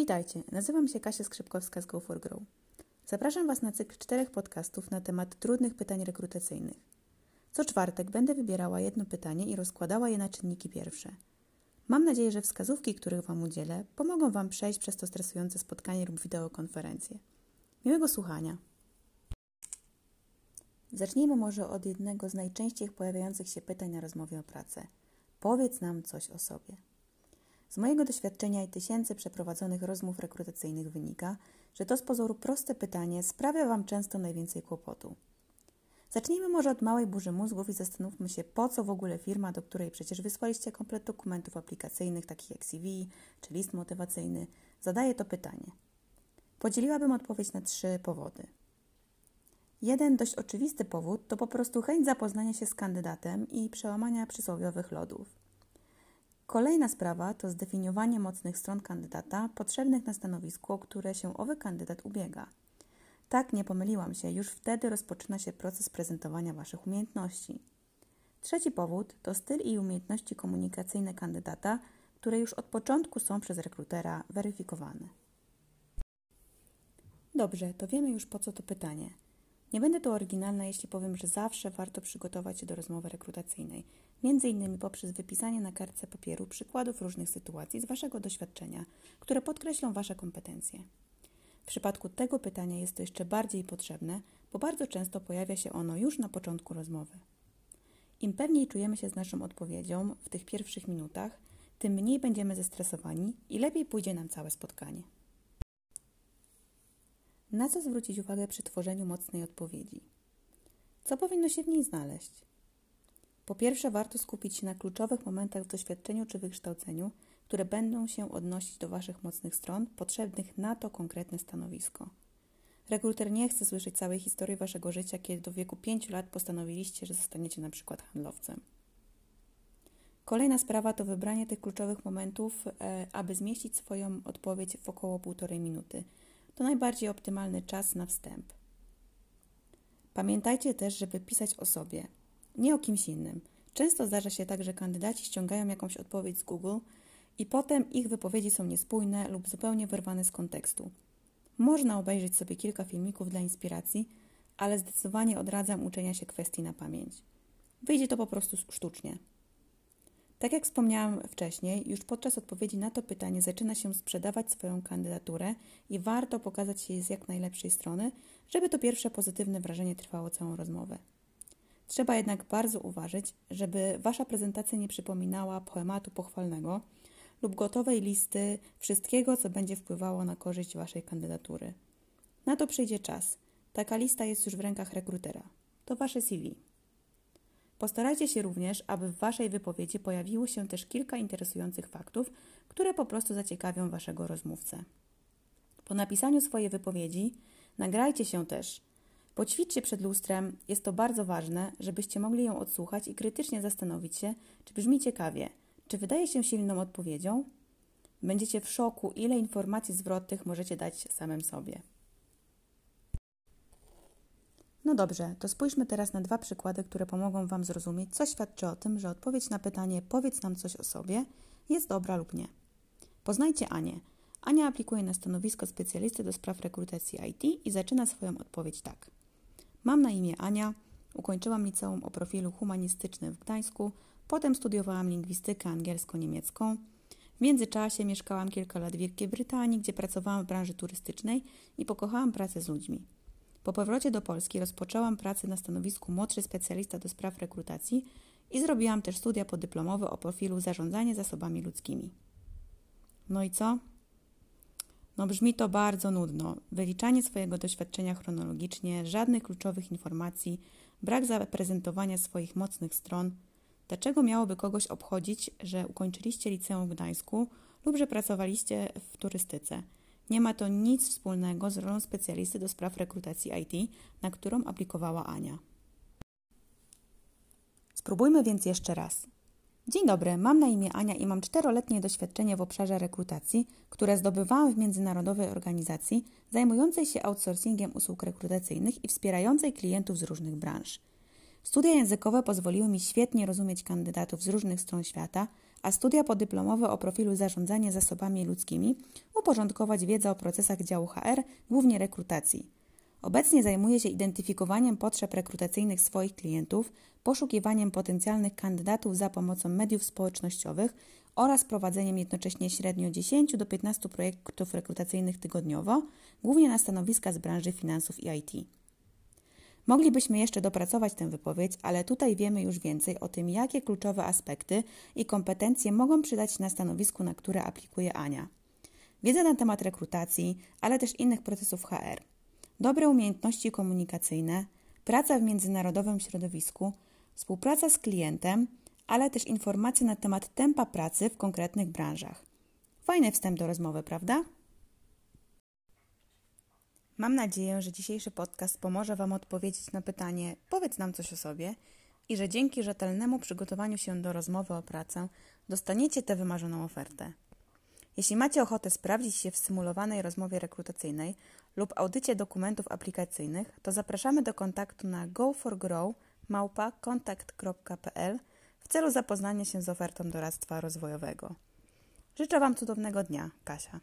Witajcie, nazywam się Kasia Skrzypkowska z Go for Grow. Zapraszam Was na cykl czterech podcastów na temat trudnych pytań rekrutacyjnych. Co czwartek będę wybierała jedno pytanie i rozkładała je na czynniki pierwsze. Mam nadzieję, że wskazówki, których Wam udzielę, pomogą Wam przejść przez to stresujące spotkanie lub wideokonferencję. Miłego słuchania. Zacznijmy może od jednego z najczęściej pojawiających się pytań na rozmowie o pracę. Powiedz nam coś o sobie. Z mojego doświadczenia i tysięcy przeprowadzonych rozmów rekrutacyjnych wynika, że to z pozoru proste pytanie sprawia Wam często najwięcej kłopotu. Zacznijmy może od małej burzy mózgów i zastanówmy się, po co w ogóle firma, do której przecież wysłaliście komplet dokumentów aplikacyjnych, takich jak CV czy list motywacyjny, zadaje to pytanie. Podzieliłabym odpowiedź na trzy powody. Jeden dość oczywisty powód to po prostu chęć zapoznania się z kandydatem i przełamania przysłowiowych lodów. Kolejna sprawa to zdefiniowanie mocnych stron kandydata potrzebnych na stanowisku, o które się owy kandydat ubiega. Tak, nie pomyliłam się, już wtedy rozpoczyna się proces prezentowania Waszych umiejętności. Trzeci powód to styl i umiejętności komunikacyjne kandydata, które już od początku są przez rekrutera weryfikowane. Dobrze, to wiemy już po co to pytanie. Nie będę tu oryginalna, jeśli powiem, że zawsze warto przygotować się do rozmowy rekrutacyjnej, między innymi poprzez wypisanie na kartce papieru przykładów różnych sytuacji z Waszego doświadczenia, które podkreślą Wasze kompetencje. W przypadku tego pytania jest to jeszcze bardziej potrzebne, bo bardzo często pojawia się ono już na początku rozmowy. Im pewniej czujemy się z naszą odpowiedzią w tych pierwszych minutach, tym mniej będziemy zestresowani i lepiej pójdzie nam całe spotkanie. Na co zwrócić uwagę przy tworzeniu mocnej odpowiedzi? Co powinno się w niej znaleźć? Po pierwsze, warto skupić się na kluczowych momentach w doświadczeniu czy wykształceniu, które będą się odnosić do Waszych mocnych stron, potrzebnych na to konkretne stanowisko. Rekruter nie chce słyszeć całej historii Waszego życia, kiedy do wieku 5 lat postanowiliście, że zostaniecie na przykład handlowcem. Kolejna sprawa to wybranie tych kluczowych momentów, e, aby zmieścić swoją odpowiedź w około półtorej minuty. To najbardziej optymalny czas na wstęp. Pamiętajcie też, żeby pisać o sobie – nie o kimś innym. Często zdarza się tak, że kandydaci ściągają jakąś odpowiedź z Google i potem ich wypowiedzi są niespójne lub zupełnie wyrwane z kontekstu. Można obejrzeć sobie kilka filmików dla inspiracji, ale zdecydowanie odradzam uczenia się kwestii na pamięć. Wyjdzie to po prostu sztucznie. Tak jak wspomniałam wcześniej, już podczas odpowiedzi na to pytanie zaczyna się sprzedawać swoją kandydaturę i warto pokazać się z jak najlepszej strony, żeby to pierwsze pozytywne wrażenie trwało całą rozmowę. Trzeba jednak bardzo uważać, żeby Wasza prezentacja nie przypominała poematu pochwalnego lub gotowej listy wszystkiego, co będzie wpływało na korzyść Waszej kandydatury. Na to przyjdzie czas. Taka lista jest już w rękach rekrutera. To Wasze CV. Postarajcie się również, aby w Waszej wypowiedzi pojawiło się też kilka interesujących faktów, które po prostu zaciekawią Waszego rozmówcę. Po napisaniu swojej wypowiedzi nagrajcie się też Poćwiczcie przed lustrem, jest to bardzo ważne, żebyście mogli ją odsłuchać i krytycznie zastanowić się, czy brzmi ciekawie, czy wydaje się silną odpowiedzią. Będziecie w szoku, ile informacji zwrotnych możecie dać samym sobie. No dobrze, to spójrzmy teraz na dwa przykłady, które pomogą Wam zrozumieć, co świadczy o tym, że odpowiedź na pytanie powiedz nam coś o sobie jest dobra lub nie. Poznajcie Anię. Ania aplikuje na stanowisko specjalisty do spraw rekrutacji IT i zaczyna swoją odpowiedź tak. Mam na imię Ania, ukończyłam liceum o profilu humanistycznym w Gdańsku, potem studiowałam lingwistykę angielsko-niemiecką. W międzyczasie mieszkałam kilka lat w Wielkiej Brytanii, gdzie pracowałam w branży turystycznej i pokochałam pracę z ludźmi. Po powrocie do Polski rozpoczęłam pracę na stanowisku młodszy specjalista do spraw rekrutacji i zrobiłam też studia podyplomowe o profilu zarządzanie zasobami ludzkimi. No i co? No brzmi to bardzo nudno. Wyliczanie swojego doświadczenia chronologicznie, żadnych kluczowych informacji, brak zaprezentowania swoich mocnych stron. Dlaczego miałoby kogoś obchodzić, że ukończyliście liceum w Gdańsku lub że pracowaliście w turystyce? Nie ma to nic wspólnego z rolą specjalisty do spraw rekrutacji IT, na którą aplikowała Ania. Spróbujmy więc jeszcze raz. Dzień dobry, mam na imię Ania i mam czteroletnie doświadczenie w obszarze rekrutacji, które zdobywałam w międzynarodowej organizacji zajmującej się outsourcingiem usług rekrutacyjnych i wspierającej klientów z różnych branż. Studia językowe pozwoliły mi świetnie rozumieć kandydatów z różnych stron świata, a studia podyplomowe o profilu zarządzania zasobami ludzkimi uporządkować wiedzę o procesach działu HR, głównie rekrutacji. Obecnie zajmuje się identyfikowaniem potrzeb rekrutacyjnych swoich klientów, poszukiwaniem potencjalnych kandydatów za pomocą mediów społecznościowych oraz prowadzeniem jednocześnie średnio 10 do 15 projektów rekrutacyjnych tygodniowo, głównie na stanowiska z branży finansów i IT. Moglibyśmy jeszcze dopracować tę wypowiedź, ale tutaj wiemy już więcej o tym, jakie kluczowe aspekty i kompetencje mogą przydać się na stanowisku, na które aplikuje Ania. Wiedza na temat rekrutacji, ale też innych procesów HR. Dobre umiejętności komunikacyjne, praca w międzynarodowym środowisku, współpraca z klientem, ale też informacje na temat tempa pracy w konkretnych branżach. Fajny wstęp do rozmowy, prawda? Mam nadzieję, że dzisiejszy podcast pomoże Wam odpowiedzieć na pytanie: powiedz nam coś o sobie i że dzięki rzetelnemu przygotowaniu się do rozmowy o pracę dostaniecie tę wymarzoną ofertę. Jeśli macie ochotę sprawdzić się w symulowanej rozmowie rekrutacyjnej lub audycie dokumentów aplikacyjnych, to zapraszamy do kontaktu na go4grow.contact.pl w celu zapoznania się z ofertą doradztwa rozwojowego. Życzę Wam cudownego dnia, Kasia.